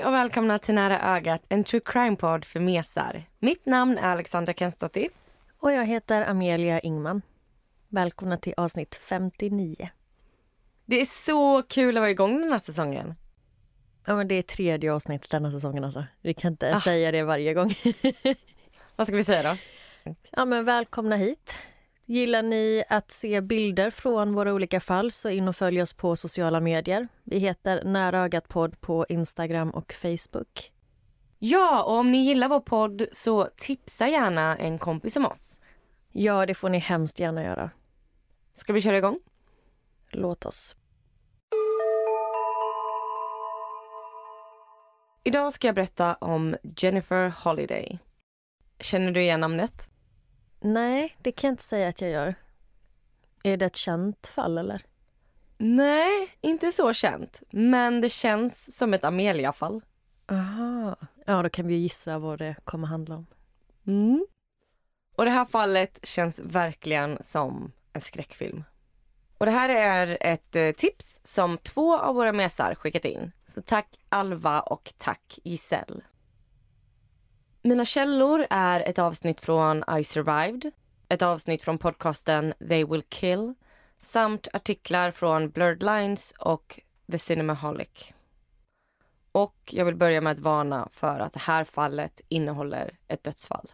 Hej och välkomna till Nära ögat, en true crime-podd för mesar. Mitt namn är Alexandra Kensdottir. Och jag heter Amelia Ingman. Välkomna till avsnitt 59. Det är så kul att vara igång den här säsongen. Ja, men det är tredje avsnittet denna säsongen alltså. Vi kan inte ah. säga det varje gång. Vad ska vi säga då? Ja, men välkomna hit. Gillar ni att se bilder från våra olika fall så in och följ oss på sociala medier. Vi heter Nära ögat podd på Instagram och Facebook. Ja, och om ni gillar vår podd så tipsa gärna en kompis om oss. Ja, det får ni hemskt gärna göra. Ska vi köra igång? Låt oss. Idag ska jag berätta om Jennifer Holiday. Känner du igen namnet? Nej, det kan jag inte säga att jag gör. Är det ett känt fall eller? Nej, inte så känt. Men det känns som ett Amelia-fall. Aha. Ja, då kan vi gissa vad det kommer handla om. Mm. Och det här fallet känns verkligen som en skräckfilm. Och det här är ett eh, tips som två av våra mesar skickat in. Så tack Alva och tack Giselle. Mina källor är ett avsnitt från I survived, ett avsnitt från podcasten They will kill samt artiklar från Blurred Lines och The Cinemaholic. Och jag vill börja med att varna för att det här fallet innehåller ett dödsfall.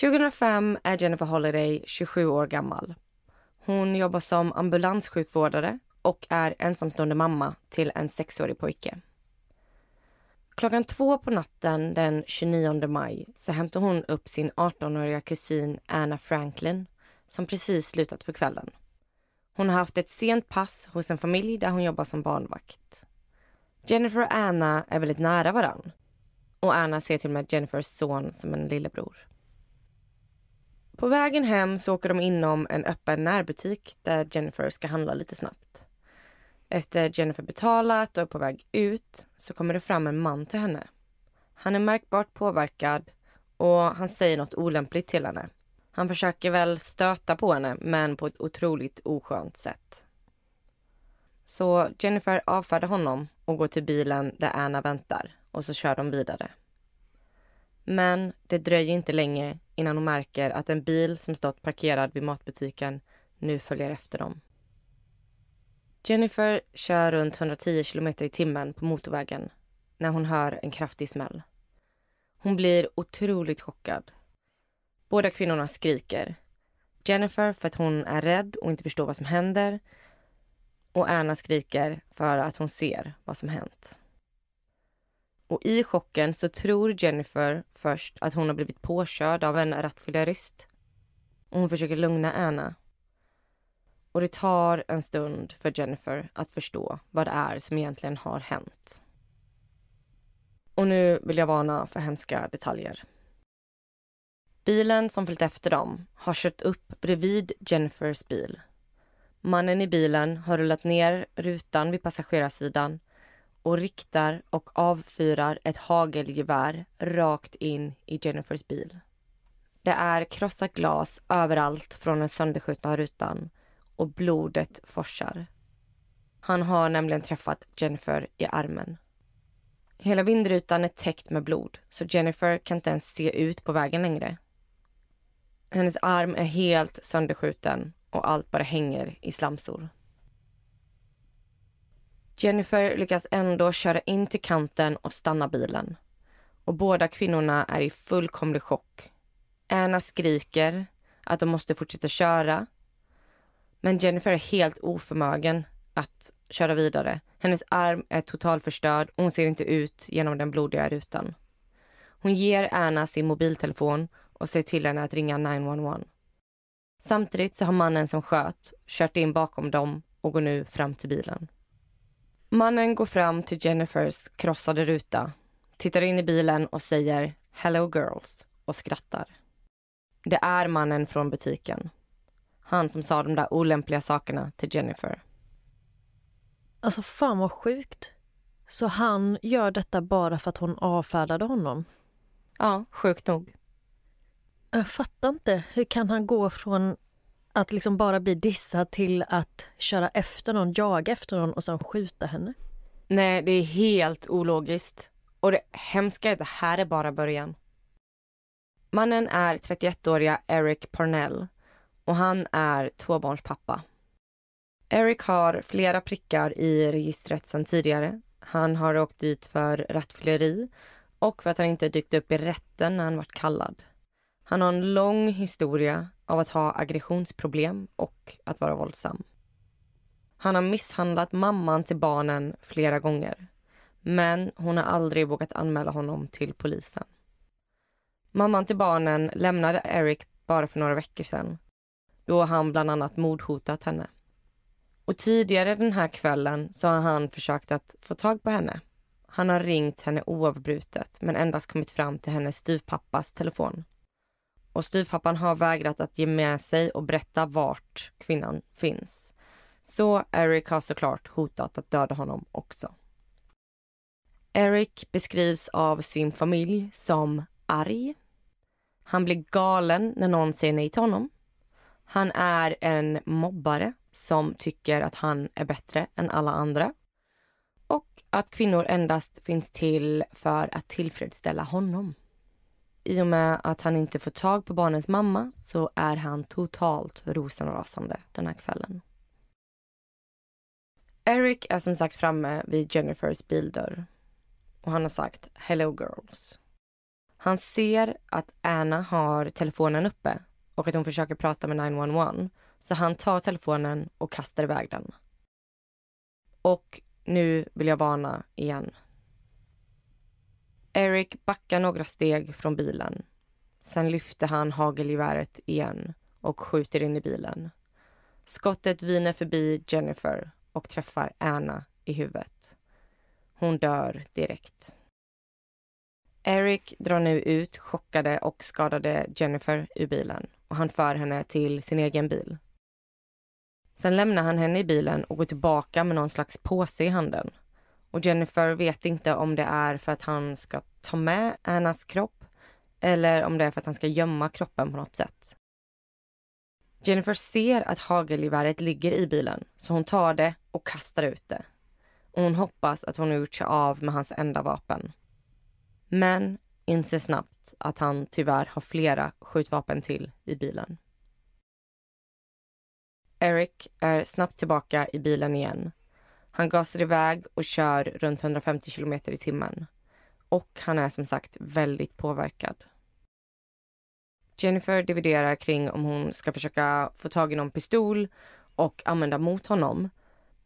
2005 är Jennifer Holiday 27 år gammal. Hon jobbar som ambulanssjukvårdare och är ensamstående mamma till en sexårig pojke. Klockan två på natten den 29 maj så hämtar hon upp sin 18-åriga kusin Anna Franklin som precis slutat för kvällen. Hon har haft ett sent pass hos en familj där hon jobbar som barnvakt. Jennifer och Anna är väldigt nära varann och Anna ser till och med Jennifers son som en lillebror. På vägen hem så åker de inom en öppen närbutik där Jennifer ska handla lite snabbt. Efter Jennifer betalat och är på väg ut så kommer det fram en man till henne. Han är märkbart påverkad och han säger något olämpligt till henne. Han försöker väl stöta på henne, men på ett otroligt oskönt sätt. Så Jennifer avfärdar honom och går till bilen där Anna väntar och så kör de vidare. Men det dröjer inte länge innan hon märker att en bil som stått parkerad vid matbutiken nu följer efter dem. Jennifer kör runt 110 km i timmen på motorvägen när hon hör en kraftig smäll. Hon blir otroligt chockad. Båda kvinnorna skriker. Jennifer för att hon är rädd och inte förstår vad som händer och Anna skriker för att hon ser vad som hänt. Och i chocken så tror Jennifer först att hon har blivit påkörd av en rattfyllerist. Hon försöker lugna Anna och det tar en stund för Jennifer att förstå vad det är som egentligen har hänt. Och nu vill jag varna för hemska detaljer. Bilen som följt efter dem har kört upp bredvid Jennifers bil. Mannen i bilen har rullat ner rutan vid passagerarsidan och riktar och avfyrar ett hagelgevär rakt in i Jennifers bil. Det är krossat glas överallt från den sönderskjutna rutan och blodet forsar. Han har nämligen träffat Jennifer i armen. Hela vindrutan är täckt med blod så Jennifer kan inte ens se ut på vägen längre. Hennes arm är helt sönderskjuten och allt bara hänger i slamsor. Jennifer lyckas ändå köra in till kanten och stanna bilen. Och båda kvinnorna är i fullkomlig chock. Anna skriker att de måste fortsätta köra men Jennifer är helt oförmögen att köra vidare. Hennes arm är totalförstörd och hon ser inte ut genom den blodiga rutan. Hon ger Anna sin mobiltelefon och säger till henne att ringa 911. Samtidigt så har mannen som sköt kört in bakom dem och går nu fram till bilen. Mannen går fram till Jennifers krossade ruta, tittar in i bilen och säger “Hello girls” och skrattar. Det är mannen från butiken. Han som sa de där olämpliga sakerna till Jennifer. Alltså fan vad sjukt. Så han gör detta bara för att hon avfärdade honom? Ja, sjukt nog. Jag fattar inte. Hur kan han gå från att liksom bara bli dissad till att köra efter någon, jaga efter någon och sen skjuta henne? Nej, det är helt ologiskt. Och det hemska är att det här är bara början. Mannen är 31-åriga Eric Parnell och han är tvåbarnspappa. Eric har flera prickar i registret sedan tidigare. Han har åkt dit för rattfylleri och för att han inte dykt upp i rätten när han varit kallad. Han har en lång historia av att ha aggressionsproblem och att vara våldsam. Han har misshandlat mamman till barnen flera gånger men hon har aldrig vågat anmäla honom till polisen. Mamman till barnen lämnade Eric bara för några veckor sedan då han bland annat mordhotat henne. Och tidigare den här kvällen så har han försökt att få tag på henne. Han har ringt henne oavbrutet men endast kommit fram till hennes styvpappas telefon. Och styvpappan har vägrat att ge med sig och berätta vart kvinnan finns. Så Eric har såklart hotat att döda honom också. Eric beskrivs av sin familj som arg. Han blir galen när någon säger nej till honom. Han är en mobbare som tycker att han är bättre än alla andra och att kvinnor endast finns till för att tillfredsställa honom. I och med att han inte får tag på barnens mamma så är han totalt rosenrasande den här kvällen. Eric är som sagt framme vid Jennifers bildörr och han har sagt “Hello girls”. Han ser att Anna har telefonen uppe och att hon försöker prata med 911 så han tar telefonen och kastar iväg den. Och nu vill jag varna igen. Eric backar några steg från bilen. Sen lyfter han hagelgeväret igen och skjuter in i bilen. Skottet viner förbi Jennifer och träffar Anna i huvudet. Hon dör direkt. Eric drar nu ut chockade och skadade Jennifer ur bilen och han för henne till sin egen bil. Sen lämnar han henne i bilen och går tillbaka med någon slags påse i handen. Och Jennifer vet inte om det är för att han ska ta med Annas kropp eller om det är för att han ska gömma kroppen på något sätt. Jennifer ser att hagelgeväret ligger i bilen så hon tar det och kastar ut det. Och hon hoppas att hon har gjort sig av med hans enda vapen. Men inser snabbt att han tyvärr har flera skjutvapen till i bilen. Eric är snabbt tillbaka i bilen igen. Han gasar iväg och kör runt 150 kilometer i timmen. Och han är som sagt väldigt påverkad. Jennifer dividerar kring om hon ska försöka få tag i någon pistol och använda mot honom.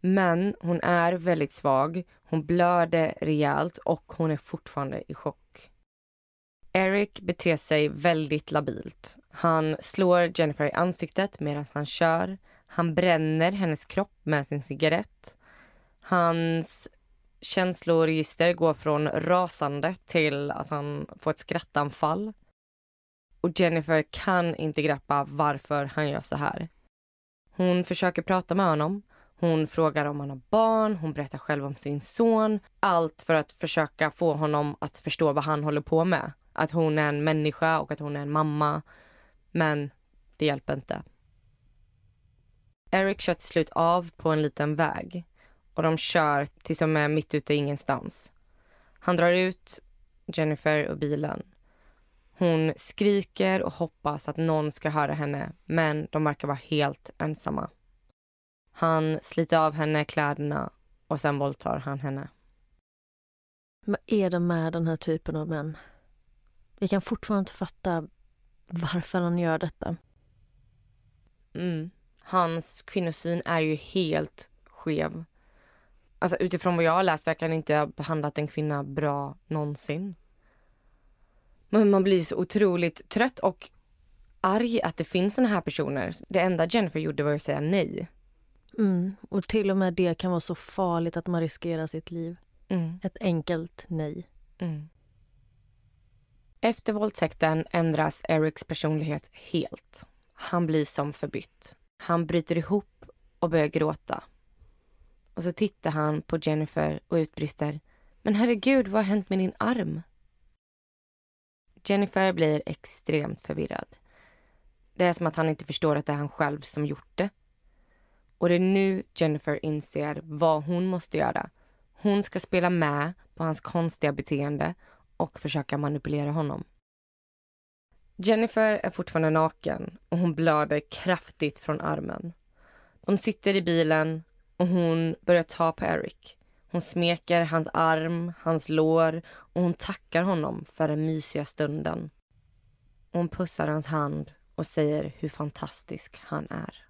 Men hon är väldigt svag, hon blöder rejält och hon är fortfarande i chock. Eric beter sig väldigt labilt. Han slår Jennifer i ansiktet medan han kör. Han bränner hennes kropp med sin cigarett. Hans känsloregister går från rasande till att han får ett skrattanfall. Och Jennifer kan inte greppa varför han gör så här. Hon försöker prata med honom. Hon frågar om han har barn, hon berättar själv om sin son. Allt för att försöka få honom att förstå vad han håller på med. Att hon är en människa och att hon är en mamma. Men det hjälper inte. Eric kör till slut av på en liten väg och de kör tills de är mitt ute i ingenstans. Han drar ut Jennifer ur bilen. Hon skriker och hoppas att någon ska höra henne men de verkar vara helt ensamma. Han sliter av henne kläderna och sen våldtar han henne. Vad är det med den här typen av män? Vi kan fortfarande inte fatta varför han gör detta. Mm. Hans kvinnosyn är ju helt skev. Alltså utifrån vad jag har läst verkar han inte ha behandlat en kvinna bra någonsin. Men man blir så otroligt trött och arg att det finns såna här personer. Det enda Jennifer gjorde var att säga nej. Mm. Och till och med det kan vara så farligt att man riskerar sitt liv. Mm. Ett enkelt nej. Mm. Efter våldtäkten ändras Erics personlighet helt. Han blir som förbytt. Han bryter ihop och börjar gråta. Och så tittar han på Jennifer och utbrister. Men herregud, vad har hänt med din arm? Jennifer blir extremt förvirrad. Det är som att han inte förstår att det är han själv som gjort det. Och det är nu Jennifer inser vad hon måste göra. Hon ska spela med på hans konstiga beteende och försöka manipulera honom. Jennifer är fortfarande naken och hon blöder kraftigt från armen. De sitter i bilen och hon börjar ta på Eric. Hon smeker hans arm, hans lår och hon tackar honom för den mysiga stunden. hon pussar hans hand och säger hur fantastisk han är.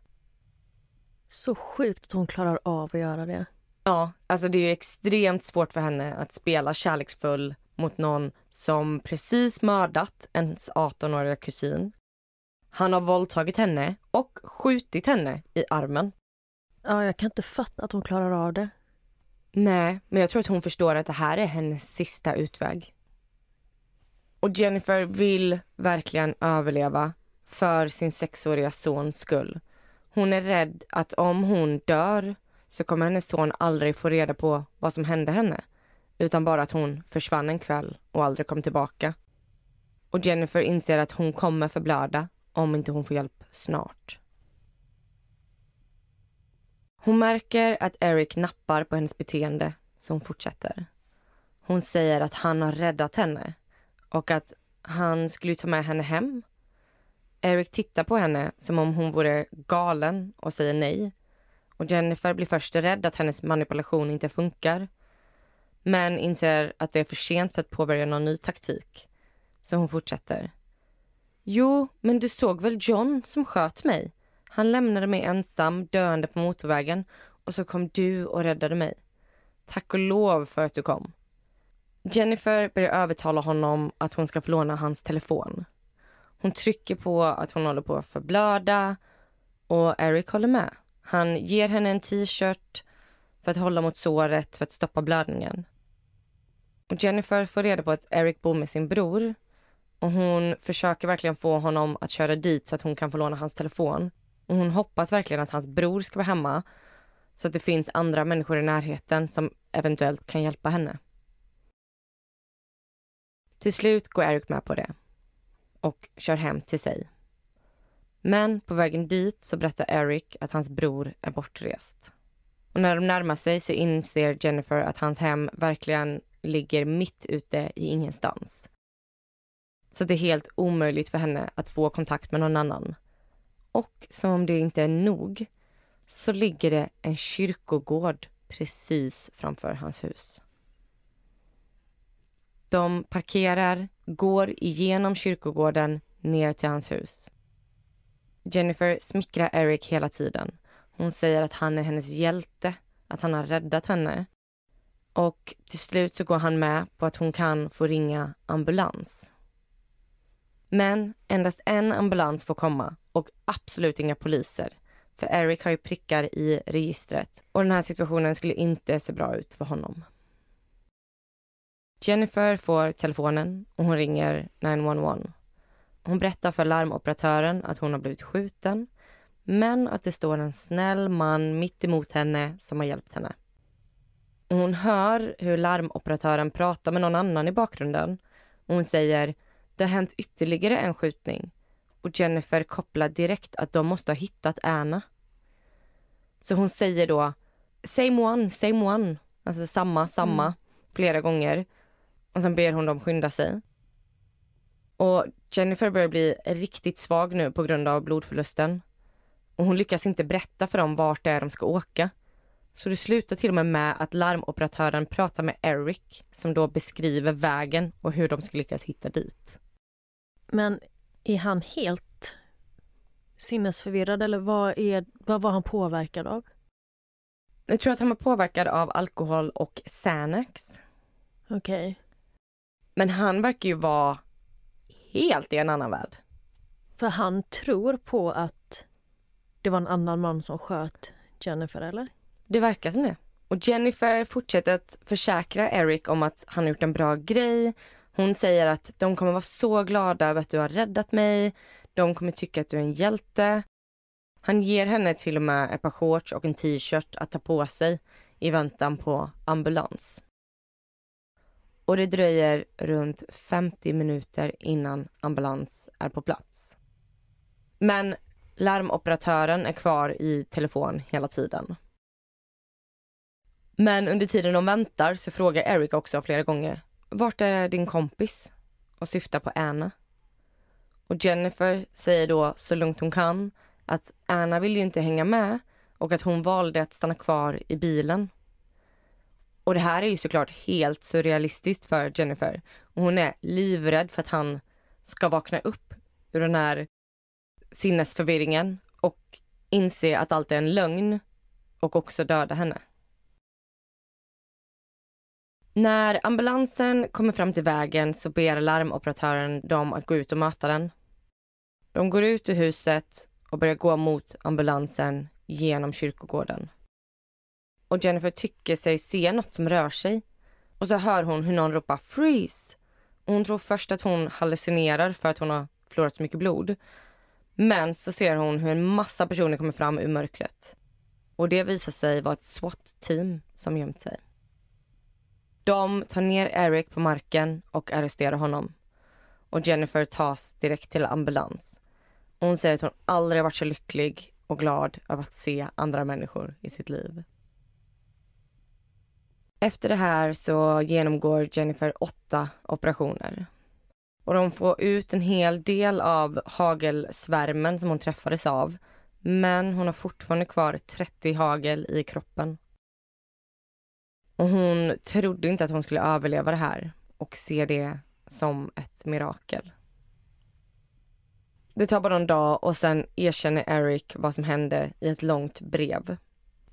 Så sjukt att hon klarar av att göra det. Ja, alltså det är extremt svårt för henne att spela kärleksfull mot någon som precis mördat ens 18-åriga kusin. Han har våldtagit henne och skjutit henne i armen. Ja, jag kan inte fatta att hon klarar av det. Nej, men jag tror att hon förstår att det här är hennes sista utväg. Och Jennifer vill verkligen överleva för sin sexåriga sons skull. Hon är rädd att om hon dör så kommer hennes son aldrig få reda på vad som hände henne utan bara att hon försvann en kväll och aldrig kom tillbaka. Och Jennifer inser att hon kommer förblöda om inte hon får hjälp snart. Hon märker att Eric nappar på hennes beteende så hon fortsätter. Hon säger att han har räddat henne och att han skulle ta med henne hem. Eric tittar på henne som om hon vore galen och säger nej. Och Jennifer blir först rädd att hennes manipulation inte funkar men inser att det är för sent för att påbörja någon ny taktik. Så hon fortsätter. Jo, men du såg väl John som sköt mig? Han lämnade mig ensam, döende på motorvägen och så kom du och räddade mig. Tack och lov för att du kom. Jennifer börjar övertala honom att hon ska få låna hans telefon. Hon trycker på att hon håller på att förblöda och Eric håller med. Han ger henne en t-shirt för att hålla mot såret för att stoppa blödningen. Och Jennifer får reda på att Eric bor med sin bror och hon försöker verkligen få honom att köra dit så att hon kan få låna hans telefon. Och hon hoppas verkligen att hans bror ska vara hemma så att det finns andra människor i närheten som eventuellt kan hjälpa henne. Till slut går Eric med på det och kör hem till sig. Men på vägen dit så berättar Eric att hans bror är bortrest. Och när de närmar sig så inser Jennifer att hans hem verkligen ligger mitt ute i ingenstans. Så det är helt omöjligt för henne att få kontakt med någon annan. Och som om det inte är nog så ligger det en kyrkogård precis framför hans hus. De parkerar, går igenom kyrkogården ner till hans hus. Jennifer smickrar Eric hela tiden. Hon säger att han är hennes hjälte, att han har räddat henne. Och till slut så går han med på att hon kan få ringa ambulans. Men endast en ambulans får komma och absolut inga poliser. För Eric har ju prickar i registret och den här situationen skulle inte se bra ut för honom. Jennifer får telefonen och hon ringer 911. Hon berättar för larmoperatören att hon har blivit skjuten men att det står en snäll man mitt emot henne som har hjälpt henne. Och hon hör hur larmoperatören pratar med någon annan i bakgrunden. Och hon säger det har hänt ytterligare en skjutning. Och Jennifer kopplar direkt att de måste ha hittat Anna. Så hon säger då same one, same one. Alltså samma, samma. Mm. Flera gånger. Och sen ber hon dem skynda sig. Och Jennifer börjar bli riktigt svag nu på grund av blodförlusten. Och hon lyckas inte berätta för dem vart det är de ska åka. Så det slutar till och med med att larmoperatören pratar med Eric som då beskriver vägen och hur de ska lyckas hitta dit. Men är han helt sinnesförvirrad eller vad, är, vad var han påverkad av? Jag tror att han var påverkad av alkohol och Xanax. Okej. Okay. Men han verkar ju vara helt i en annan värld. För han tror på att det var en annan man som sköt Jennifer, eller? Det verkar som det. Och Jennifer fortsätter att försäkra Eric om att han har gjort en bra grej. Hon säger att de kommer vara så glada över att du har räddat mig. De kommer tycka att du är en hjälte. Han ger henne till och med ett par shorts och en t-shirt att ta på sig i väntan på ambulans. Och det dröjer runt 50 minuter innan ambulans är på plats. Men larmoperatören är kvar i telefon hela tiden. Men under tiden de väntar så frågar Eric också flera gånger vart är din kompis? Och syftar på Anna. Och Jennifer säger då så lugnt hon kan att Anna vill ju inte hänga med och att hon valde att stanna kvar i bilen. Och det här är ju såklart helt surrealistiskt för Jennifer. Och hon är livrädd för att han ska vakna upp ur den här sinnesförvirringen och inse att allt är en lögn och också döda henne. När ambulansen kommer fram till vägen så ber larmoperatören dem att gå ut och möta den. De går ut ur huset och börjar gå mot ambulansen genom kyrkogården. Och Jennifer tycker sig se något som rör sig. Och så hör hon hur någon ropar “freeze”. Och hon tror först att hon hallucinerar för att hon har förlorat så mycket blod. Men så ser hon hur en massa personer kommer fram ur mörkret. Och det visar sig vara ett SWAT-team som gömt sig. De tar ner Eric på marken och arresterar honom. Och Jennifer tas direkt till ambulans. hon säger att hon aldrig varit så lycklig och glad över att se andra människor i sitt liv. Efter det här så genomgår Jennifer åtta operationer. Och de får ut en hel del av hagelsvärmen som hon träffades av. Men hon har fortfarande kvar 30 hagel i kroppen. Och hon trodde inte att hon skulle överleva det här och ser det som ett mirakel. Det tar bara en dag och sen erkänner Eric vad som hände i ett långt brev.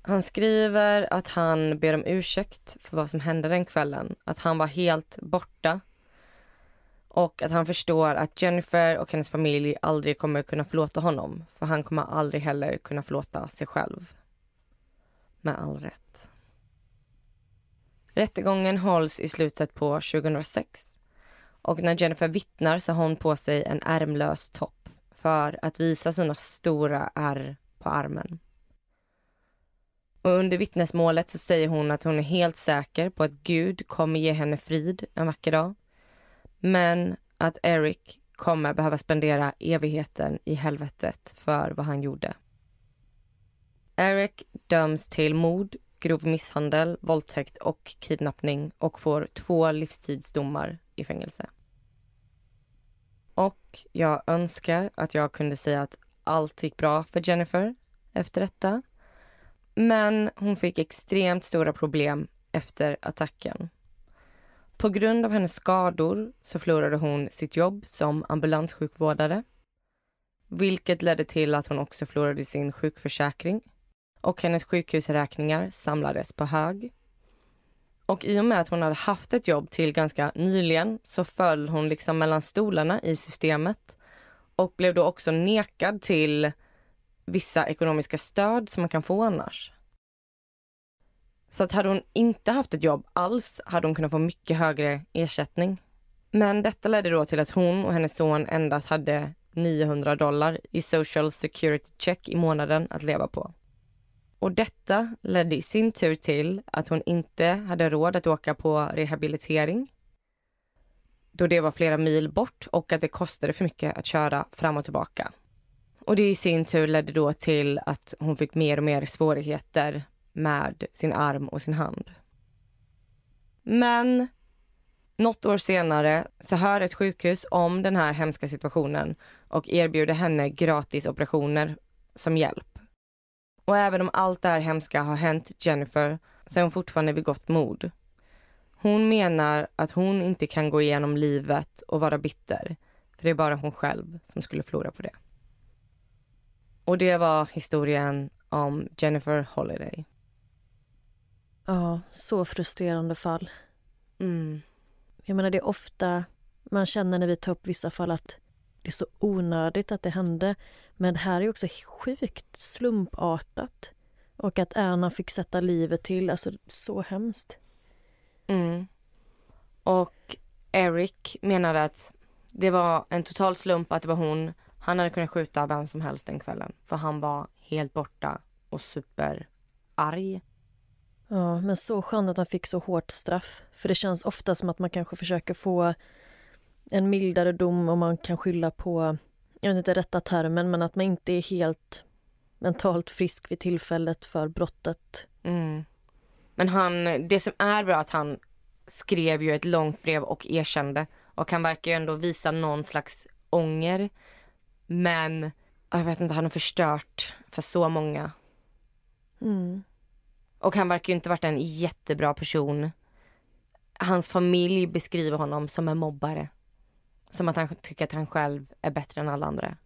Han skriver att han ber om ursäkt för vad som hände den kvällen. Att han var helt borta. Och att han förstår att Jennifer och hennes familj aldrig kommer kunna förlåta honom. För han kommer aldrig heller kunna förlåta sig själv. Med all rätt. Rättegången hålls i slutet på 2006 och när Jennifer vittnar så har hon på sig en ärmlös topp för att visa sina stora ärr på armen. Och under vittnesmålet så säger hon att hon är helt säker på att Gud kommer ge henne frid en vacker dag. Men att Eric kommer behöva spendera evigheten i helvetet för vad han gjorde. Eric döms till mord, grov misshandel, våldtäkt och kidnappning och får två livstidsdomar i fängelse. Och jag önskar att jag kunde säga att allt gick bra för Jennifer efter detta. Men hon fick extremt stora problem efter attacken. På grund av hennes skador så förlorade hon sitt jobb som ambulanssjukvårdare vilket ledde till att hon också förlorade sin sjukförsäkring och hennes sjukhusräkningar samlades på hög. Och i och med att hon hade haft ett jobb till ganska nyligen så föll hon liksom mellan stolarna i systemet och blev då också nekad till vissa ekonomiska stöd som man kan få annars. Så att hade hon inte haft ett jobb alls hade hon kunnat få mycket högre ersättning. Men detta ledde då till att hon och hennes son endast hade 900 dollar i social security check i månaden att leva på. Och detta ledde i sin tur till att hon inte hade råd att åka på rehabilitering då det var flera mil bort och att det kostade för mycket att köra fram och tillbaka. Och det i sin tur ledde då till att hon fick mer och mer svårigheter med sin arm och sin hand. Men något år senare så hör ett sjukhus om den här hemska situationen och erbjuder henne gratis operationer som hjälp. Och även om allt det här hemska har hänt Jennifer så är hon fortfarande vid gott mod. Hon menar att hon inte kan gå igenom livet och vara bitter. För det är bara hon själv som skulle förlora på det. Och det var historien om Jennifer Holiday. Ja, så frustrerande fall. Mm. Jag menar, det är ofta Man känner när vi tar upp vissa fall att det är så onödigt att det hände. Men det här är också sjukt slumpartat. Och att Erna fick sätta livet till, alltså så hemskt. Mm. Och Eric menade att det var en total slump att det var hon. Han hade kunnat skjuta vem som helst den kvällen för han var helt borta och superarg. Ja, men så skönt att han fick så hårt straff. För det känns ofta som att man kanske försöker få en mildare dom och man kan skylla på, jag vet inte rätta termen, men att man inte är helt mentalt frisk vid tillfället för brottet. Mm. Men han, det som är bra att han skrev ju ett långt brev och erkände och han verkar ju ändå visa någon slags ånger. Men jag vet inte, han har förstört för så många. Mm. Och han verkar ju inte varit en jättebra person. Hans familj beskriver honom som en mobbare. Som att han tycker att han själv är bättre än alla andra.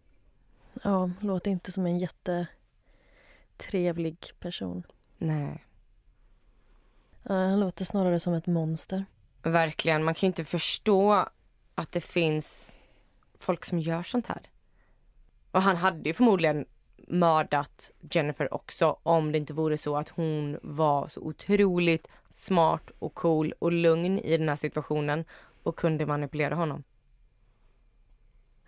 Ja, låter inte som en jättetrevlig person. Nej. Ja, han låter snarare som ett monster. Verkligen. Man kan ju inte förstå att det finns folk som gör sånt här. Och han hade ju förmodligen mördat Jennifer också om det inte vore så att hon var så otroligt smart och cool och lugn i den här situationen och kunde manipulera honom.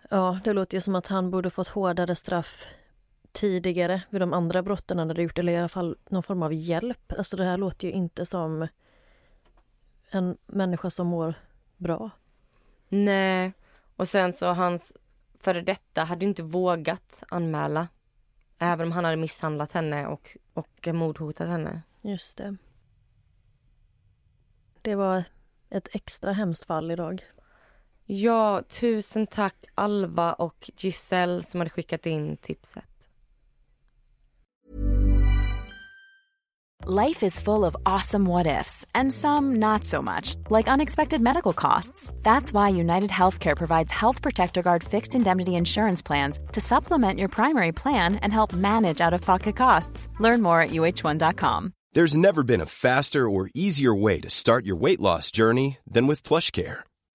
Ja, det låter ju som att han borde fått hårdare straff tidigare vid de andra brotten han hade gjort, eller i alla fall någon form av hjälp. Alltså det här låter ju inte som en människa som mår bra. Nej, och sen så hans före detta hade inte vågat anmäla. Även om han hade misshandlat henne och, och mordhotat henne. Just det. Det var ett extra hemskt fall idag. Ja, tusen tack Alva och Giselle som hade skickat in tipset. Life is full of awesome what ifs and some not so much, like unexpected medical costs. That's why United Healthcare provides Health Protector Guard fixed indemnity insurance plans to supplement your primary plan and help manage out of pocket costs. Learn more at uh1.com. There's never been a faster or easier way to start your weight loss journey than with PlushCare.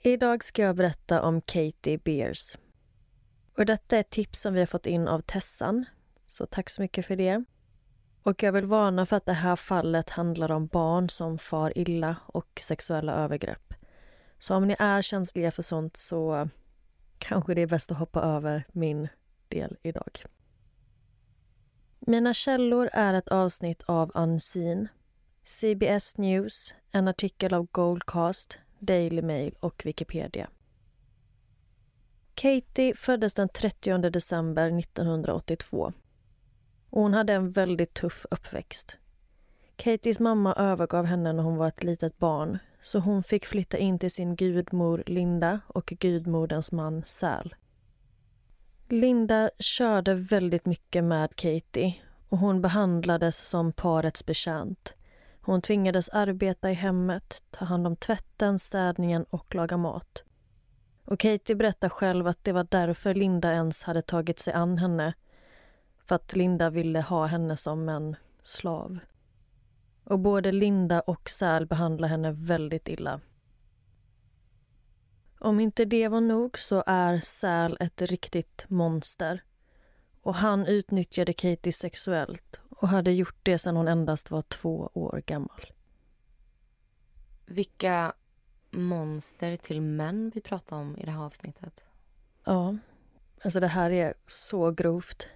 Idag ska jag berätta om Katie Beers. Och detta är ett tips som vi har fått in av Tessan, så tack så mycket för det. Och jag vill varna för att det här fallet handlar om barn som far illa och sexuella övergrepp. Så om ni är känsliga för sånt så kanske det är bäst att hoppa över min del idag. Mina källor är ett avsnitt av Unseen, CBS News, en artikel av Goldcast, Daily Mail och Wikipedia. Katie föddes den 30 december 1982. Hon hade en väldigt tuff uppväxt. Katies mamma övergav henne när hon var ett litet barn så hon fick flytta in till sin gudmor Linda och gudmoderns man Sal. Linda körde väldigt mycket med Katie och hon behandlades som parets betjänt. Hon tvingades arbeta i hemmet, ta hand om tvätten, städningen och laga mat. Och Katie berättar själv att det var därför Linda ens hade tagit sig an henne. För att Linda ville ha henne som en slav. Och både Linda och Säl behandlar henne väldigt illa. Om inte det var nog så är Säl ett riktigt monster. Och han utnyttjade Katie sexuellt och hade gjort det sedan hon endast var två år gammal. Vilka monster till män vi pratar om i det här avsnittet. Ja, alltså det här är så grovt.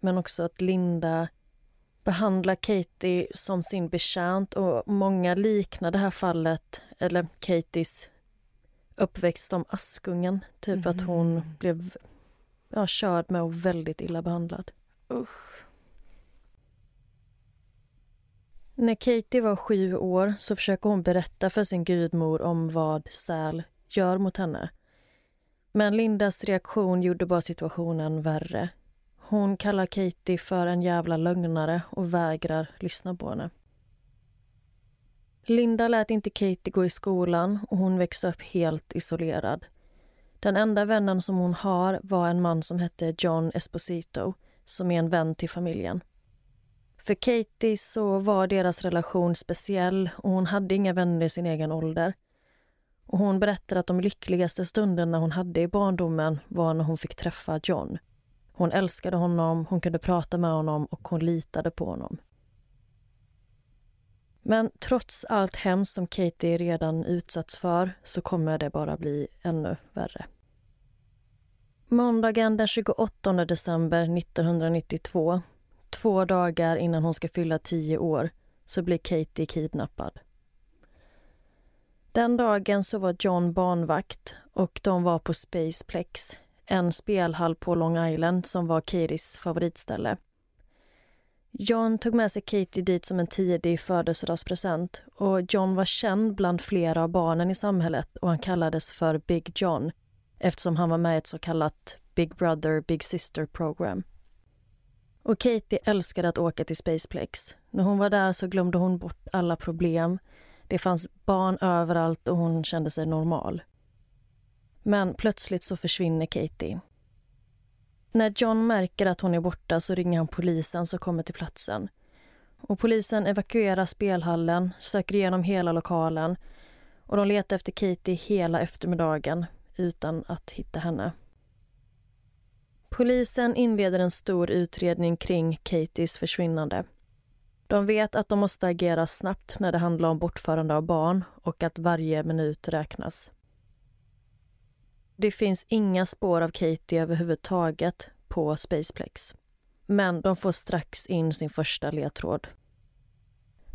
Men också att Linda behandlar Katie som sin betjänt och många liknar det här fallet, eller Katies uppväxt som Askungen. Typ mm. att hon mhm. blev ja, körd med och väldigt illa behandlad. Usch. När Katie var sju år så försöker hon berätta för sin gudmor om vad Sal gör mot henne. Men Lindas reaktion gjorde bara situationen värre. Hon kallar Katie för en jävla lögnare och vägrar lyssna på henne. Linda lät inte Katie gå i skolan och hon växte upp helt isolerad. Den enda vännen som hon har var en man som hette John Esposito som är en vän till familjen. För Katie så var deras relation speciell och hon hade inga vänner i sin egen ålder. Och hon berättade att de lyckligaste stunderna hon hade i barndomen var när hon fick träffa John. Hon älskade honom, hon kunde prata med honom och hon litade på honom. Men trots allt hemskt som Katie redan utsatts för så kommer det bara bli ännu värre. Måndagen den 28 december 1992, två dagar innan hon ska fylla tio år, så blir Katie kidnappad. Den dagen så var John barnvakt och de var på Spaceplex, en spelhall på Long Island som var Katies favoritställe. John tog med sig Katie dit som en tidig födelsedagspresent och John var känd bland flera av barnen i samhället och han kallades för Big John eftersom han var med i ett så kallat Big Brother Big Sister program. Och Katie älskade att åka till Spaceplex. När hon var där så glömde hon bort alla problem. Det fanns barn överallt och hon kände sig normal. Men plötsligt så försvinner Katie. När John märker att hon är borta så ringer han polisen som kommer till platsen. Och polisen evakuerar spelhallen, söker igenom hela lokalen och de letar efter Katie hela eftermiddagen utan att hitta henne. Polisen inleder en stor utredning kring Katies försvinnande. De vet att de måste agera snabbt när det handlar om bortförande av barn och att varje minut räknas. Det finns inga spår av Katie överhuvudtaget på Spaceplex. Men de får strax in sin första ledtråd.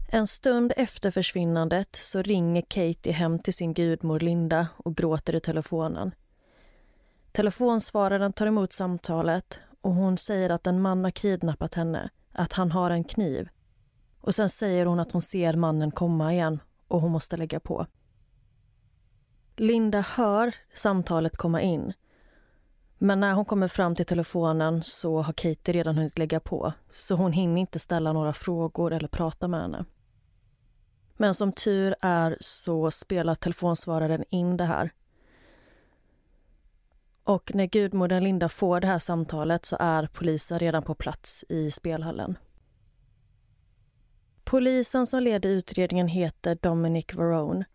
En stund efter försvinnandet så ringer Katie hem till sin gudmor Linda och gråter i telefonen. Telefonsvararen tar emot samtalet och hon säger att en man har kidnappat henne, att han har en kniv. Och sen säger hon att hon ser mannen komma igen och hon måste lägga på. Linda hör samtalet komma in. Men när hon kommer fram till telefonen så har Katie redan hunnit lägga på så hon hinner inte ställa några frågor eller prata med henne. Men som tur är så spelar telefonsvararen in det här. Och när gudmodern Linda får det här samtalet så är polisen redan på plats i spelhallen. Polisen som leder utredningen heter Dominic Varone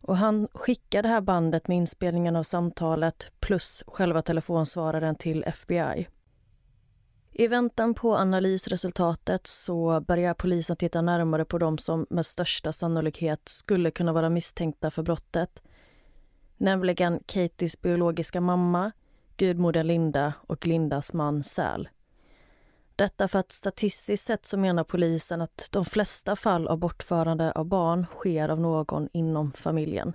och han skickar det här bandet med inspelningen av samtalet plus själva telefonsvararen till FBI. I väntan på analysresultatet så börjar polisen titta närmare på de som med största sannolikhet skulle kunna vara misstänkta för brottet. Nämligen Katies biologiska mamma, gudmodern Linda och Lindas man Säl. Detta för att statistiskt sett så menar polisen att de flesta fall av bortförande av barn sker av någon inom familjen.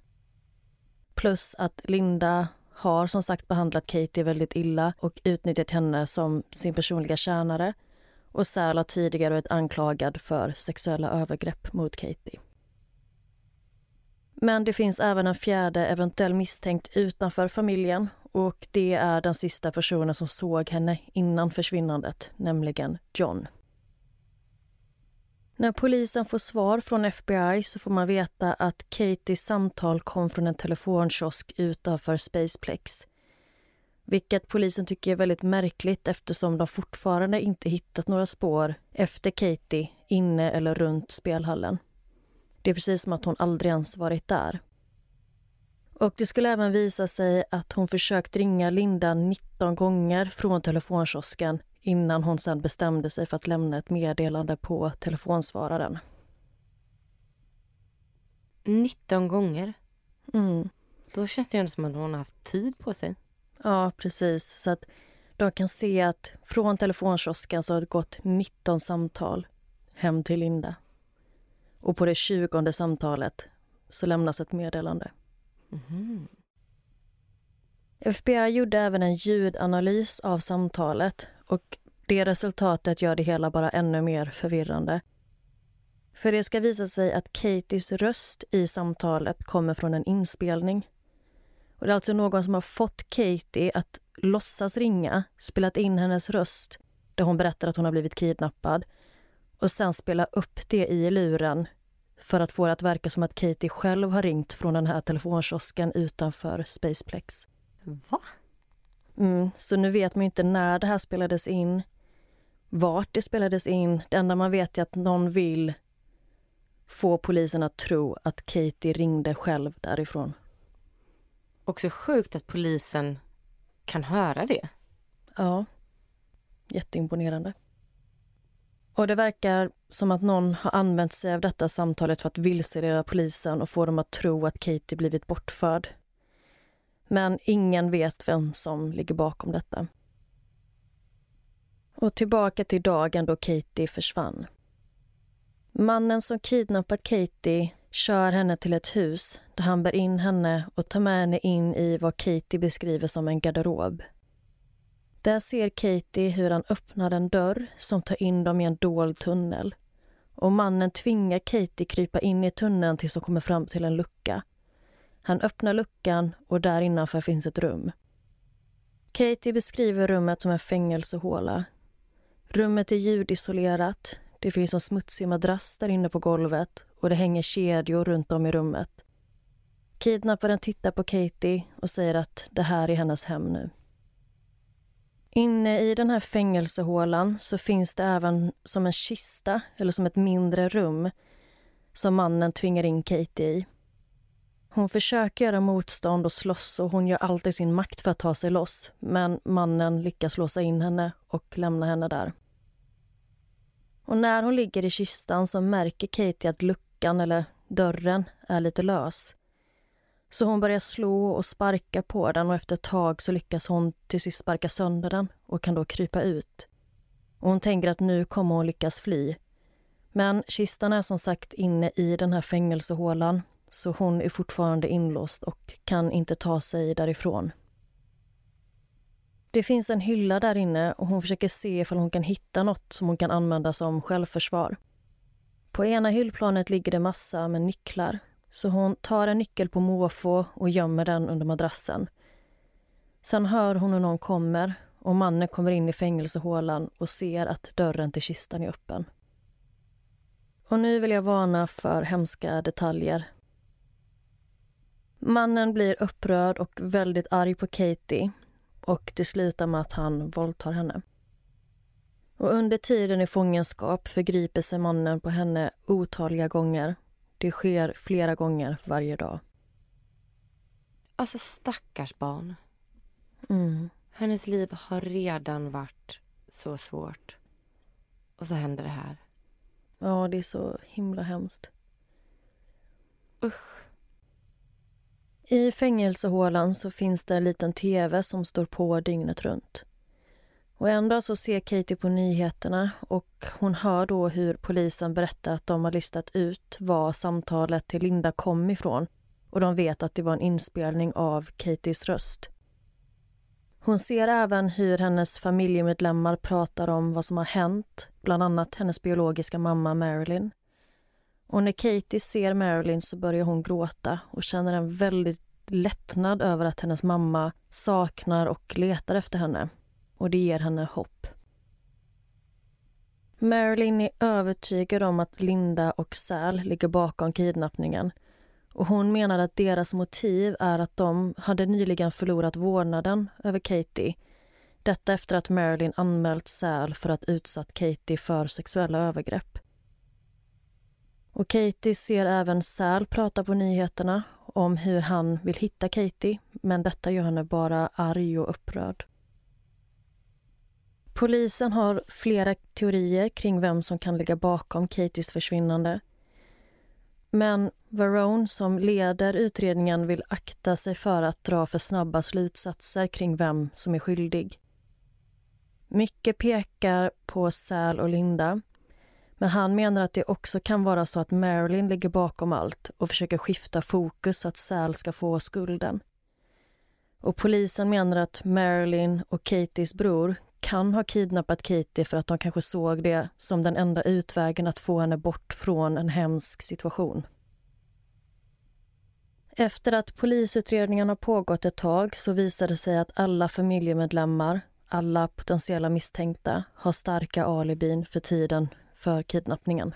Plus att Linda har som sagt behandlat Katie väldigt illa och utnyttjat henne som sin personliga tjänare. Och Säl har tidigare varit anklagad för sexuella övergrepp mot Katie. Men det finns även en fjärde eventuell misstänkt utanför familjen och det är den sista personen som såg henne innan försvinnandet, nämligen John. När polisen får svar från FBI så får man veta att Katies samtal kom från en telefonkiosk utanför Spaceplex. Vilket polisen tycker är väldigt märkligt eftersom de fortfarande inte hittat några spår efter Katie inne eller runt spelhallen. Det är precis som att hon aldrig ens varit där. Och Det skulle även visa sig att hon försökt ringa Linda 19 gånger från telefonkiosken innan hon sen bestämde sig för att lämna ett meddelande på telefonsvararen. 19 gånger? Mm. Då känns det ju som att hon har haft tid på sig. Ja, precis. Så att de kan se att från telefonkiosken så har det gått 19 samtal hem till Linda. Och på det tjugonde samtalet så lämnas ett meddelande. Mm-hmm. Mm. FBI gjorde även en ljudanalys av samtalet och det resultatet gör det hela bara ännu mer förvirrande. För det ska visa sig att Katies röst i samtalet kommer från en inspelning. Och det är alltså någon som har fått Katie att låtsas ringa, spelat in hennes röst där hon berättar att hon har blivit kidnappad och sen spela upp det i luren för att få det att verka som att Katie själv har ringt från den här telefonkiosken utanför Spaceplex. Va? Mm, så nu vet man inte när det här spelades in, vart det spelades in. Det enda man vet är att någon vill få polisen att tro att Katie ringde själv därifrån. Också sjukt att polisen kan höra det. Ja, jätteimponerande. Och det verkar som att någon har använt sig av detta samtalet för att vilseleda polisen och få dem att tro att Katie blivit bortförd. Men ingen vet vem som ligger bakom detta. Och tillbaka till dagen då Katie försvann. Mannen som kidnappat Katie kör henne till ett hus där han bär in henne och tar med henne in i vad Katie beskriver som en garderob. Där ser Katie hur han öppnar en dörr som tar in dem i en dold tunnel. Och mannen tvingar Katie krypa in i tunneln tills hon kommer fram till en lucka. Han öppnar luckan och där innanför finns ett rum. Katie beskriver rummet som en fängelsehåla. Rummet är ljudisolerat, det finns en smutsig madrass där inne på golvet och det hänger kedjor runt om i rummet. Kidnapparen tittar på Katie och säger att det här är hennes hem nu. Inne i den här fängelsehålan så finns det även som en kista eller som ett mindre rum som mannen tvingar in Katie i. Hon försöker göra motstånd och slåss och hon gör allt i sin makt för att ta sig loss men mannen lyckas låsa in henne och lämna henne där. Och när hon ligger i kistan så märker Katie att luckan eller dörren är lite lös. Så hon börjar slå och sparka på den och efter ett tag så lyckas hon till sist sparka sönder den och kan då krypa ut. Och hon tänker att nu kommer hon lyckas fly. Men kistan är som sagt inne i den här fängelsehålan så hon är fortfarande inlåst och kan inte ta sig därifrån. Det finns en hylla där inne och hon försöker se ifall hon kan hitta något som hon kan använda som självförsvar. På ena hyllplanet ligger det massa med nycklar så hon tar en nyckel på måfå och gömmer den under madrassen. Sen hör hon hur någon kommer och mannen kommer in i fängelsehålan och ser att dörren till kistan är öppen. Och nu vill jag varna för hemska detaljer. Mannen blir upprörd och väldigt arg på Katie och det slutar med att han våldtar henne. Och under tiden i fångenskap förgriper sig mannen på henne otaliga gånger. Det sker flera gånger varje dag. Alltså stackars barn. Mm. Hennes liv har redan varit så svårt. Och så händer det här. Ja, det är så himla hemskt. Usch. I fängelsehålan så finns det en liten tv som står på dygnet runt. Och en dag så ser Katie på nyheterna och hon hör då hur polisen berättar att de har listat ut var samtalet till Linda kom ifrån och de vet att det var en inspelning av Katies röst. Hon ser även hur hennes familjemedlemmar pratar om vad som har hänt, bland annat hennes biologiska mamma Marilyn. Och när Katie ser Marilyn så börjar hon gråta och känner en väldigt lättnad över att hennes mamma saknar och letar efter henne. Och det ger henne hopp. Marilyn är övertygad om att Linda och Sal ligger bakom kidnappningen och hon menar att deras motiv är att de hade nyligen förlorat vårdnaden över Katie. Detta efter att Marilyn anmält Sal för att utsatt Katie för sexuella övergrepp. Och Katie ser även Sal prata på nyheterna om hur han vill hitta Katie men detta gör henne bara arg och upprörd. Polisen har flera teorier kring vem som kan ligga bakom Katies försvinnande. Men Varone, som leder utredningen, vill akta sig för att dra för snabba slutsatser kring vem som är skyldig. Mycket pekar på Sal och Linda men han menar att det också kan vara så att Marilyn ligger bakom allt och försöker skifta fokus så att Sal ska få skulden. Och polisen menar att Marilyn och Katies bror kan ha kidnappat Katie för att de kanske såg det som den enda utvägen att få henne bort från en hemsk situation. Efter att polisutredningen har pågått ett tag så visade det sig att alla familjemedlemmar, alla potentiella misstänkta, har starka alibin för tiden för kidnappningen.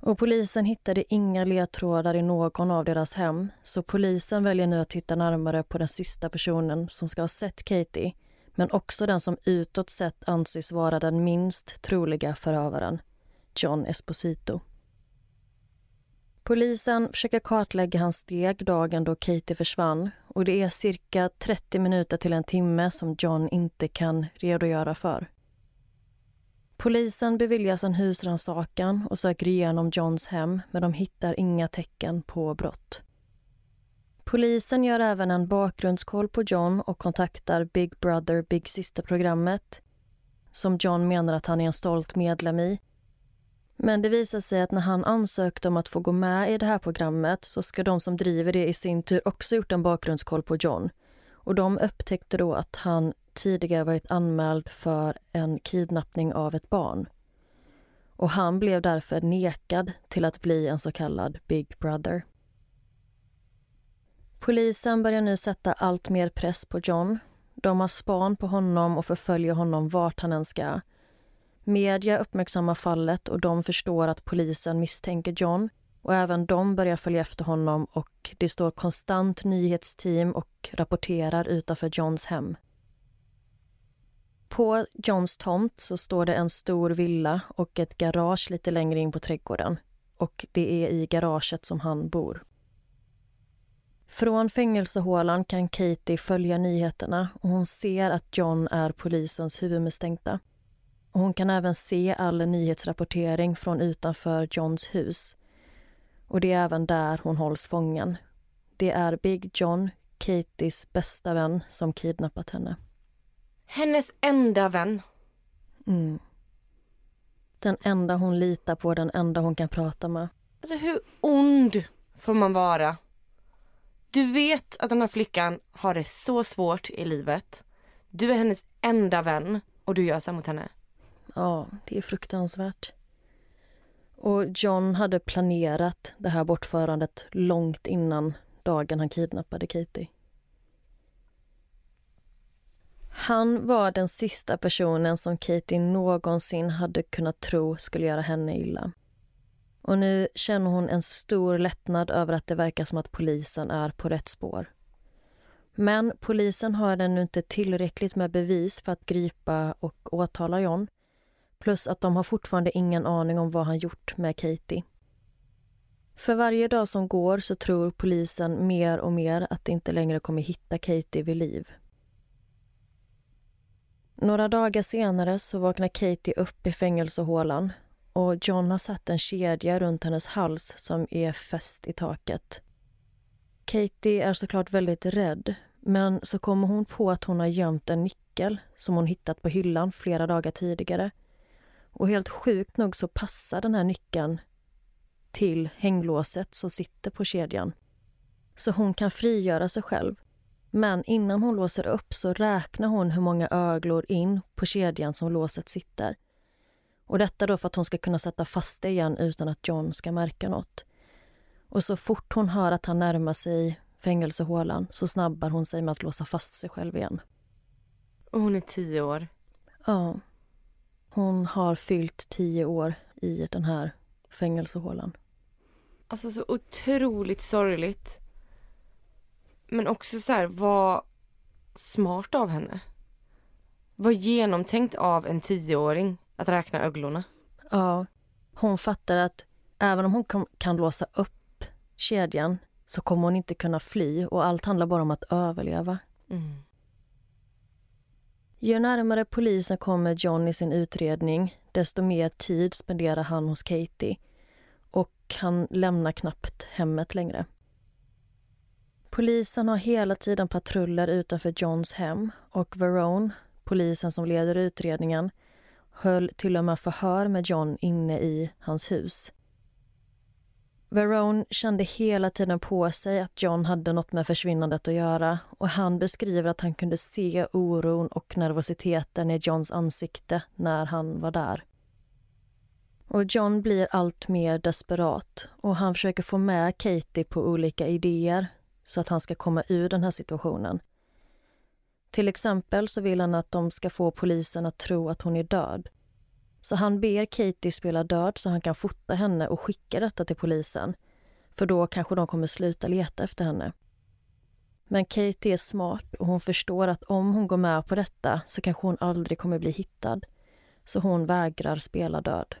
Och polisen hittade inga ledtrådar i någon av deras hem så polisen väljer nu att titta närmare på den sista personen som ska ha sett Katie men också den som utåt sett anses vara den minst troliga förövaren, John Esposito. Polisen försöker kartlägga hans steg dagen då Katie försvann och det är cirka 30 minuter till en timme som John inte kan redogöra för. Polisen beviljas en husrannsakan och söker igenom Johns hem men de hittar inga tecken på brott. Polisen gör även en bakgrundskoll på John och kontaktar Big Brother Big Sister-programmet som John menar att han är en stolt medlem i. Men det visar sig att när han ansökte om att få gå med i det här programmet så ska de som driver det i sin tur också gjort en bakgrundskoll på John. Och de upptäckte då att han tidigare varit anmäld för en kidnappning av ett barn. Och han blev därför nekad till att bli en så kallad Big Brother. Polisen börjar nu sätta allt mer press på John. De har span på honom och förföljer honom vart han än ska. Media uppmärksammar fallet och de förstår att polisen misstänker John och även de börjar följa efter honom och det står konstant nyhetsteam och rapporterar utanför Johns hem. På Johns tomt så står det en stor villa och ett garage lite längre in på trädgården. Och det är i garaget som han bor. Från fängelsehålan kan Katie följa nyheterna och hon ser att John är polisens huvudmisstänkta. Hon kan även se all nyhetsrapportering från utanför Johns hus. Och det är även där hon hålls fången. Det är Big John, Katies bästa vän, som kidnappat henne. Hennes enda vän. Mm. Den enda hon litar på, den enda hon kan prata med. Alltså hur ond får man vara? Du vet att den här flickan har det så svårt i livet. Du är hennes enda vän och du gör så mot henne. Ja, det är fruktansvärt. Och John hade planerat det här bortförandet långt innan dagen han kidnappade Katie. Han var den sista personen som Katie någonsin hade kunnat tro skulle göra henne illa. Och nu känner hon en stor lättnad över att det verkar som att polisen är på rätt spår. Men polisen har ännu inte tillräckligt med bevis för att gripa och åtala John. Plus att de har fortfarande ingen aning om vad han gjort med Katie. För varje dag som går så tror polisen mer och mer att de inte längre kommer hitta Katie vid liv. Några dagar senare så vaknar Katie upp i fängelsehålan och John har satt en kedja runt hennes hals som är fäst i taket. Katie är såklart väldigt rädd men så kommer hon på att hon har gömt en nyckel som hon hittat på hyllan flera dagar tidigare. Och helt sjukt nog så passar den här nyckeln till hänglåset som sitter på kedjan. Så hon kan frigöra sig själv men innan hon låser upp så räknar hon hur många öglor in på kedjan som låset sitter. Och detta då för att hon ska kunna sätta fast det igen utan att John ska märka något. Och så fort hon hör att han närmar sig fängelsehålan så snabbar hon sig med att låsa fast sig själv igen. Och hon är tio år. Ja. Hon har fyllt tio år i den här fängelsehålan. Alltså så otroligt sorgligt. Men också så här, vad smart av henne. Vad genomtänkt av en tioåring att räkna öglorna. Ja, hon fattar att även om hon kan, kan låsa upp kedjan så kommer hon inte kunna fly och allt handlar bara om att överleva. Mm. Ju närmare polisen kommer John i sin utredning desto mer tid spenderar han hos Katie och han lämnar knappt hemmet längre. Polisen har hela tiden patruller utanför Johns hem och Verone, polisen som leder utredningen, höll till och med förhör med John inne i hans hus. Verone kände hela tiden på sig att John hade något med försvinnandet att göra och han beskriver att han kunde se oron och nervositeten i Johns ansikte när han var där. Och John blir allt mer desperat och han försöker få med Katie på olika idéer så att han ska komma ur den här situationen. Till exempel så vill han att de ska få polisen att tro att hon är död. Så han ber Katie spela död så han kan fota henne och skicka detta till polisen. För då kanske de kommer sluta leta efter henne. Men Katie är smart och hon förstår att om hon går med på detta så kanske hon aldrig kommer bli hittad. Så hon vägrar spela död.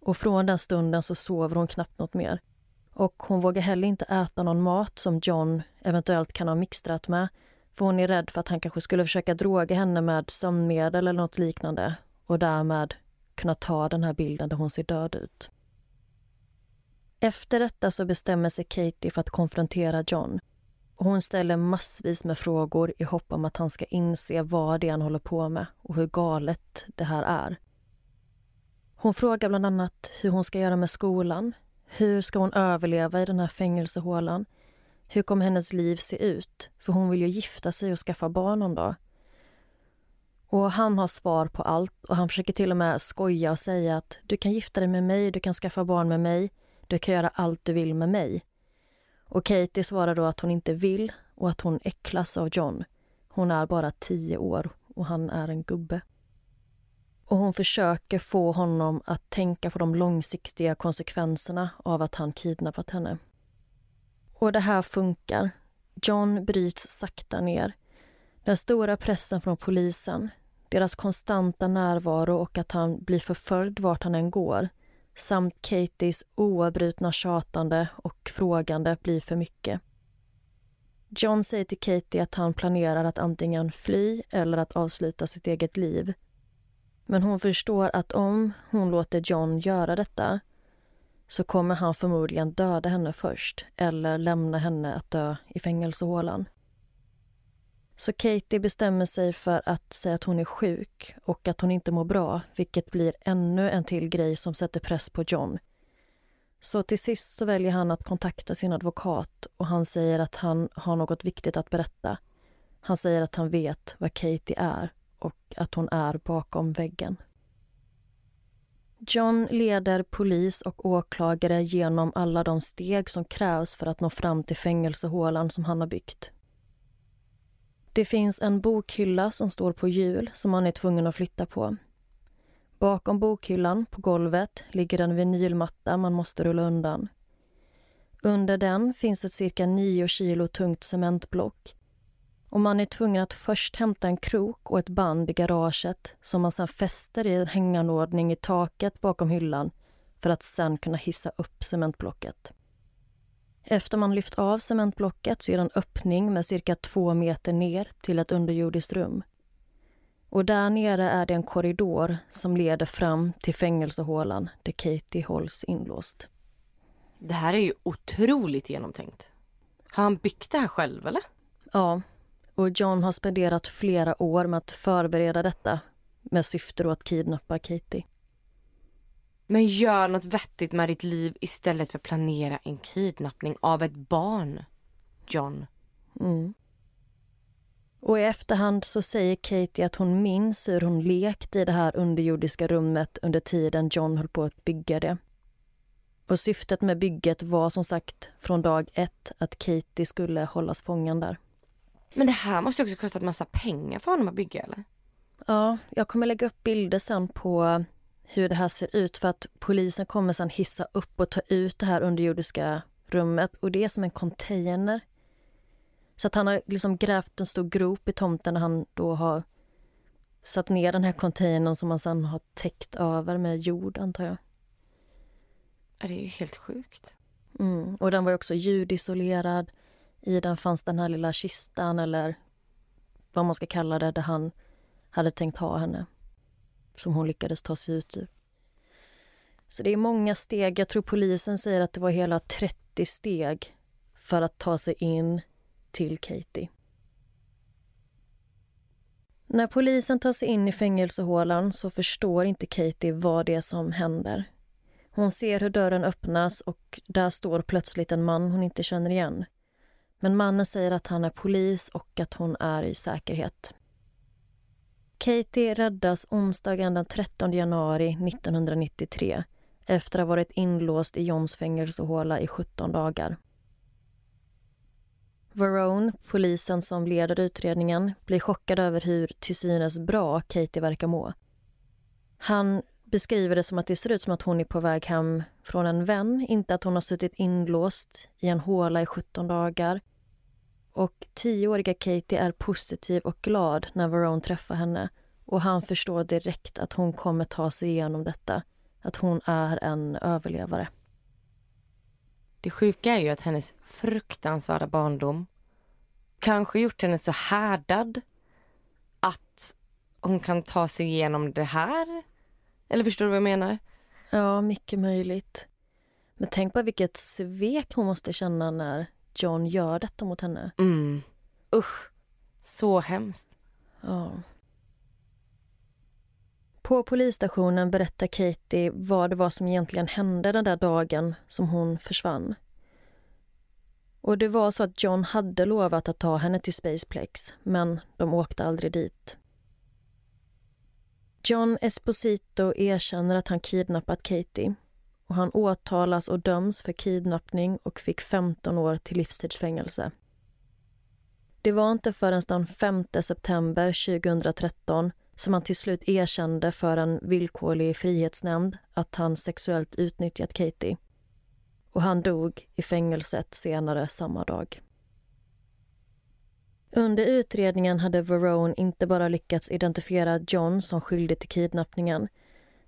Och från den stunden så sover hon knappt något mer. Och hon vågar heller inte äta någon mat som John eventuellt kan ha mixtrat med. För hon är rädd för att han kanske skulle försöka droga henne med sömnmedel eller något liknande och därmed kunna ta den här bilden där hon ser död ut. Efter detta så bestämmer sig Katie för att konfrontera John. hon ställer massvis med frågor i hopp om att han ska inse vad det är han håller på med och hur galet det här är. Hon frågar bland annat hur hon ska göra med skolan. Hur ska hon överleva i den här fängelsehålan? Hur kommer hennes liv se ut? För hon vill ju gifta sig och skaffa barn någon dag. Och han har svar på allt och han försöker till och med skoja och säga att du kan gifta dig med mig, du kan skaffa barn med mig, du kan göra allt du vill med mig. Och Katie svarar då att hon inte vill och att hon äcklas av John. Hon är bara tio år och han är en gubbe. Och hon försöker få honom att tänka på de långsiktiga konsekvenserna av att han kidnappat henne. Och det här funkar. John bryts sakta ner. Den stora pressen från polisen, deras konstanta närvaro och att han blir förföljd vart han än går samt Katies oavbrutna tjatande och frågande blir för mycket. John säger till Katie att han planerar att antingen fly eller att avsluta sitt eget liv. Men hon förstår att om hon låter John göra detta så kommer han förmodligen döda henne först eller lämna henne att dö i fängelsehålan. Så Katie bestämmer sig för att säga att hon är sjuk och att hon inte mår bra vilket blir ännu en till grej som sätter press på John. Så till sist så väljer han att kontakta sin advokat och han säger att han har något viktigt att berätta. Han säger att han vet vad Katie är och att hon är bakom väggen. John leder polis och åklagare genom alla de steg som krävs för att nå fram till fängelsehålan som han har byggt. Det finns en bokhylla som står på hjul som han är tvungen att flytta på. Bakom bokhyllan, på golvet, ligger en vinylmatta man måste rulla undan. Under den finns ett cirka 9 kilo tungt cementblock och man är tvungen att först hämta en krok och ett band i garaget som man sedan fäster i en hänganordning i taket bakom hyllan för att sen kunna hissa upp cementblocket. Efter man lyft av cementblocket så är det en öppning med cirka två meter ner till ett underjordiskt rum. Och där nere är det en korridor som leder fram till fängelsehålan där Katie hålls inlåst. Det här är ju otroligt genomtänkt. Har han byggt det här själv eller? Ja, och John har spenderat flera år med att förbereda detta med syfte att kidnappa Katie. Men gör något vettigt med ditt liv istället för att planera en kidnappning av ett barn, John. Mm. Och i efterhand så säger Katie att hon minns hur hon lekte i det här underjordiska rummet under tiden John höll på att bygga det. Och syftet med bygget var som sagt från dag ett att Katie skulle hållas fången där. Men det här måste också kosta en massa pengar för honom att bygga eller? Ja, jag kommer lägga upp bilder sen på hur det här ser ut för att polisen kommer sen hissa upp och ta ut det här underjordiska rummet och det är som en container. Så att han har liksom grävt en stor grop i tomten när han då har satt ner den här containern som han sen har täckt över med jord antar jag. Ja, det är ju helt sjukt. Mm. Och den var också ljudisolerad. I den fanns den här lilla kistan eller vad man ska kalla det, där han hade tänkt ha henne som hon lyckades ta sig ut ur. Så det är många steg. Jag tror polisen säger att det var hela 30 steg för att ta sig in till Katie. När polisen tar sig in i fängelsehålan så förstår inte Katie vad det är som händer. Hon ser hur dörren öppnas och där står plötsligt en man hon inte känner igen. Men mannen säger att han är polis och att hon är i säkerhet. Katie räddas onsdagen den 13 januari 1993 efter att ha varit inlåst i Johns fängelsehåla i 17 dagar. Varone, polisen som leder utredningen, blir chockad över hur till synes bra Katie verkar må. Han beskriver det som att det ser ut som att hon är på väg hem från en vän, inte att hon har suttit inlåst i en håla i 17 dagar. Och tioåriga Katie är positiv och glad när Varone träffar henne och han förstår direkt att hon kommer ta sig igenom detta, att hon är en överlevare. Det sjuka är ju att hennes fruktansvärda barndom kanske gjort henne så härdad att hon kan ta sig igenom det här. Eller förstår du vad jag menar? Ja, mycket möjligt. Men tänk på vilket svek hon måste känna när John gör detta mot henne. Mm. Usch, så hemskt. Ja. På polisstationen berättar Katie vad det var som egentligen hände den där dagen som hon försvann. Och det var så att John hade lovat att ta henne till Spaceplex, men de åkte aldrig dit. John Esposito erkänner att han kidnappat Katie och han åtalas och döms för kidnappning och fick 15 år till livstidsfängelse. Det var inte förrän den 5 september 2013 som han till slut erkände för en villkorlig frihetsnämnd att han sexuellt utnyttjat Katie. Och han dog i fängelset senare samma dag. Under utredningen hade Verone inte bara lyckats identifiera John som skyldig till kidnappningen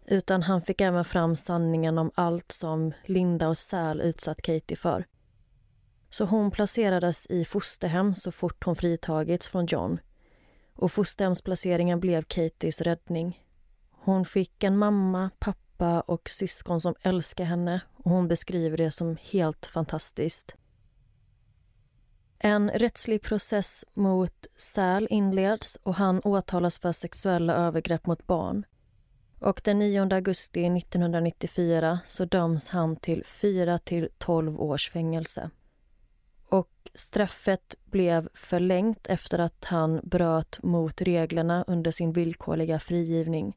utan han fick även fram sanningen om allt som Linda och Säl utsatt Katie för. Så hon placerades i fosterhem så fort hon fritagits från John och fosterhemsplaceringen blev Katies räddning. Hon fick en mamma, pappa och syskon som älskar henne och hon beskriver det som helt fantastiskt. En rättslig process mot Säl inleds och han åtalas för sexuella övergrepp mot barn. Och den 9 augusti 1994 så döms han till 4 till 12 års fängelse. Och straffet blev förlängt efter att han bröt mot reglerna under sin villkorliga frigivning.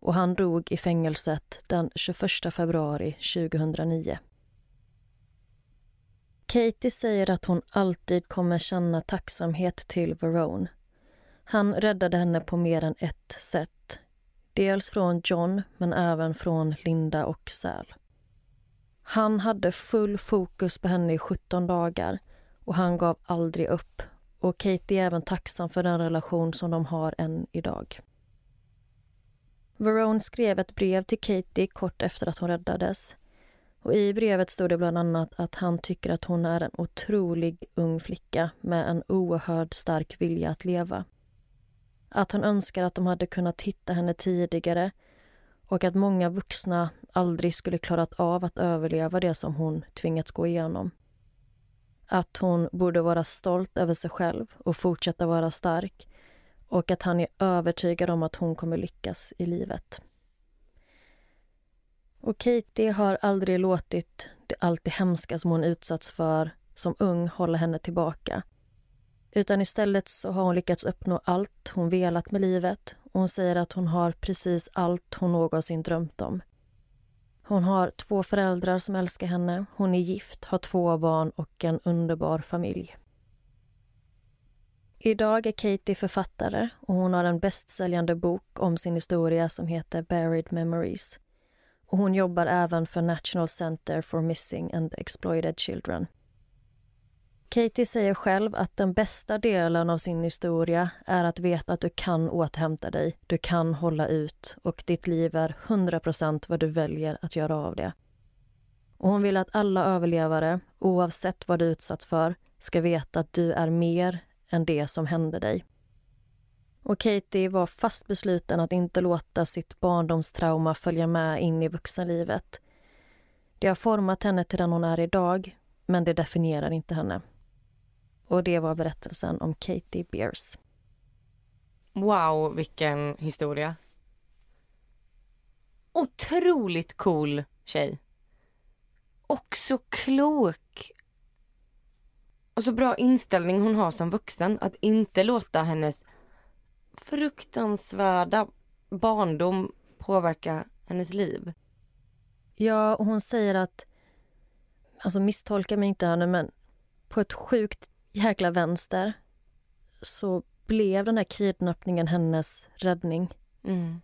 Och han dog i fängelset den 21 februari 2009. Katie säger att hon alltid kommer känna tacksamhet till Verone. Han räddade henne på mer än ett sätt. Dels från John, men även från Linda och Säl. Han hade full fokus på henne i 17 dagar och han gav aldrig upp. Och Katie är även tacksam för den relation som de har än idag. Verone skrev ett brev till Katie kort efter att hon räddades. Och I brevet stod det bland annat att han tycker att hon är en otrolig ung flicka med en oerhörd stark vilja att leva. Att hon önskar att de hade kunnat hitta henne tidigare och att många vuxna aldrig skulle klarat av att överleva det som hon tvingats gå igenom. Att hon borde vara stolt över sig själv och fortsätta vara stark och att han är övertygad om att hon kommer lyckas i livet. Och Katie har aldrig låtit det allt det hemska som hon utsatts för som ung hålla henne tillbaka. Utan istället så har hon lyckats uppnå allt hon velat med livet och hon säger att hon har precis allt hon någonsin drömt om. Hon har två föräldrar som älskar henne, hon är gift, har två barn och en underbar familj. Idag är Katie författare och hon har en bästsäljande bok om sin historia som heter Buried Memories. Och hon jobbar även för National Center for Missing and Exploited Children. Katie säger själv att den bästa delen av sin historia är att veta att du kan återhämta dig, du kan hålla ut och ditt liv är 100% vad du väljer att göra av det. Och hon vill att alla överlevare, oavsett vad du utsatt för, ska veta att du är mer än det som hände dig. Och Katie var fast besluten att inte låta sitt barndomstrauma följa med in i vuxenlivet. Det har format henne till den hon är idag, men det definierar inte henne. Och det var berättelsen om Katie Beers. Wow, vilken historia. Otroligt cool tjej. Och så klok. Och så bra inställning hon har som vuxen. Att inte låta hennes fruktansvärda barndom påverka hennes liv. Ja, och hon säger att, alltså misstolka mig inte henne, men på ett sjukt jäkla vänster så blev den här kidnappningen hennes räddning. Mm.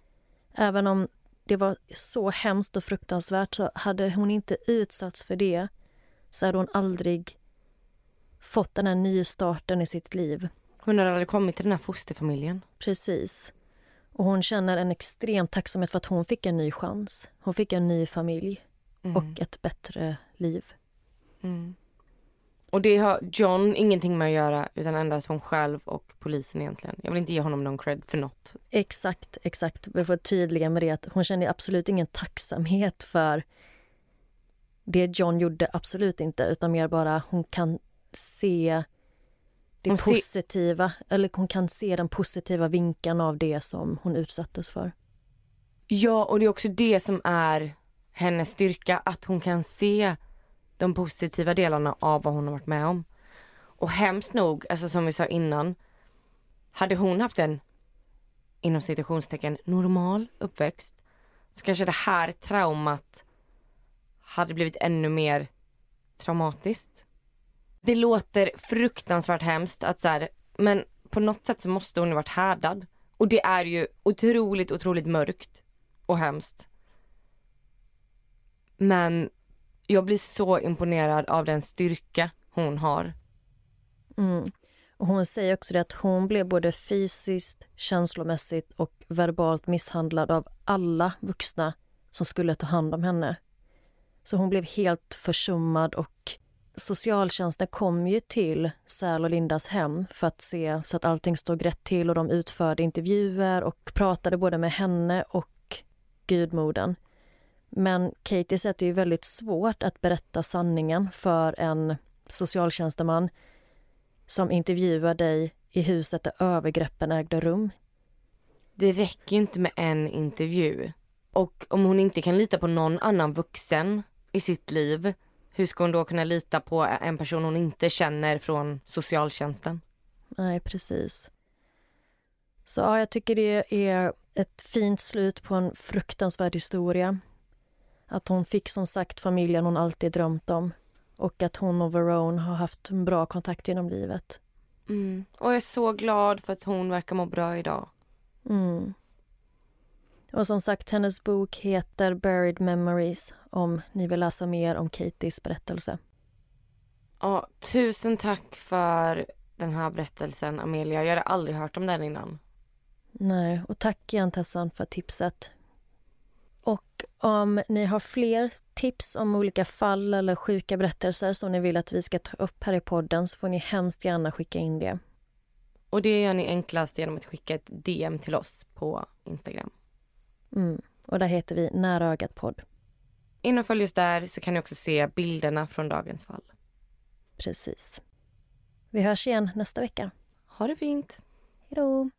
Även om det var så hemskt och fruktansvärt så hade hon inte utsatts för det så hade hon aldrig fått den här nystarten i sitt liv. Hon hade aldrig kommit till den här fosterfamiljen. Precis. Och hon känner en extrem tacksamhet för att hon fick en ny chans. Hon fick en ny familj Mm. och ett bättre liv. Mm. Och det har John ingenting med att göra utan endast hon själv och polisen egentligen. Jag vill inte ge honom någon cred för något. Exakt, exakt. Vi får tydliga med det att hon kände absolut ingen tacksamhet för det John gjorde, absolut inte, utan mer bara hon kan se det Hon positiva, eller hon kan se den positiva vinkeln av det som hon utsattes för. Ja, och det är också det som är hennes styrka, att hon kan se de positiva delarna av vad hon har varit med om. Och hemskt nog, alltså som vi sa innan, hade hon haft en inom citationstecken normal uppväxt så kanske det här traumat hade blivit ännu mer traumatiskt. Det låter fruktansvärt hemskt att så här, men på något sätt så måste hon ha varit härdad. Och det är ju otroligt, otroligt mörkt och hemskt. Men jag blir så imponerad av den styrka hon har. Mm. Och hon säger också det att hon blev både fysiskt, känslomässigt och verbalt misshandlad av alla vuxna som skulle ta hand om henne. Så hon blev helt försummad och socialtjänsten kom ju till Säl och Lindas hem för att se så att allting stod rätt till och de utförde intervjuer och pratade både med henne och gudmodern. Men Katie säger att det är väldigt svårt att berätta sanningen för en socialtjänsteman som intervjuar dig i huset där övergreppen ägde rum. Det räcker ju inte med en intervju. Och om hon inte kan lita på någon annan vuxen i sitt liv, hur ska hon då kunna lita på en person hon inte känner från socialtjänsten? Nej, precis. Så ja, jag tycker det är ett fint slut på en fruktansvärd historia. Att hon fick som sagt familjen hon alltid drömt om och att hon och Verone har haft en bra kontakt genom livet. Mm. Och jag är så glad för att hon verkar må bra idag. Mm. Och som sagt, hennes bok heter Buried Memories om ni vill läsa mer om Katies berättelse. Ja, tusen tack för den här berättelsen Amelia. Jag hade aldrig hört om den innan. Nej, och tack igen Tessan för tipset. Om ni har fler tips om olika fall eller sjuka berättelser som ni vill att vi ska ta upp här i podden så får ni hemskt gärna skicka in det. Och det gör ni enklast genom att skicka ett DM till oss på Instagram. Mm. Och där heter vi Nära ögat podd. In och följ oss där så kan ni också se bilderna från dagens fall. Precis. Vi hörs igen nästa vecka. Ha det fint! Hej då!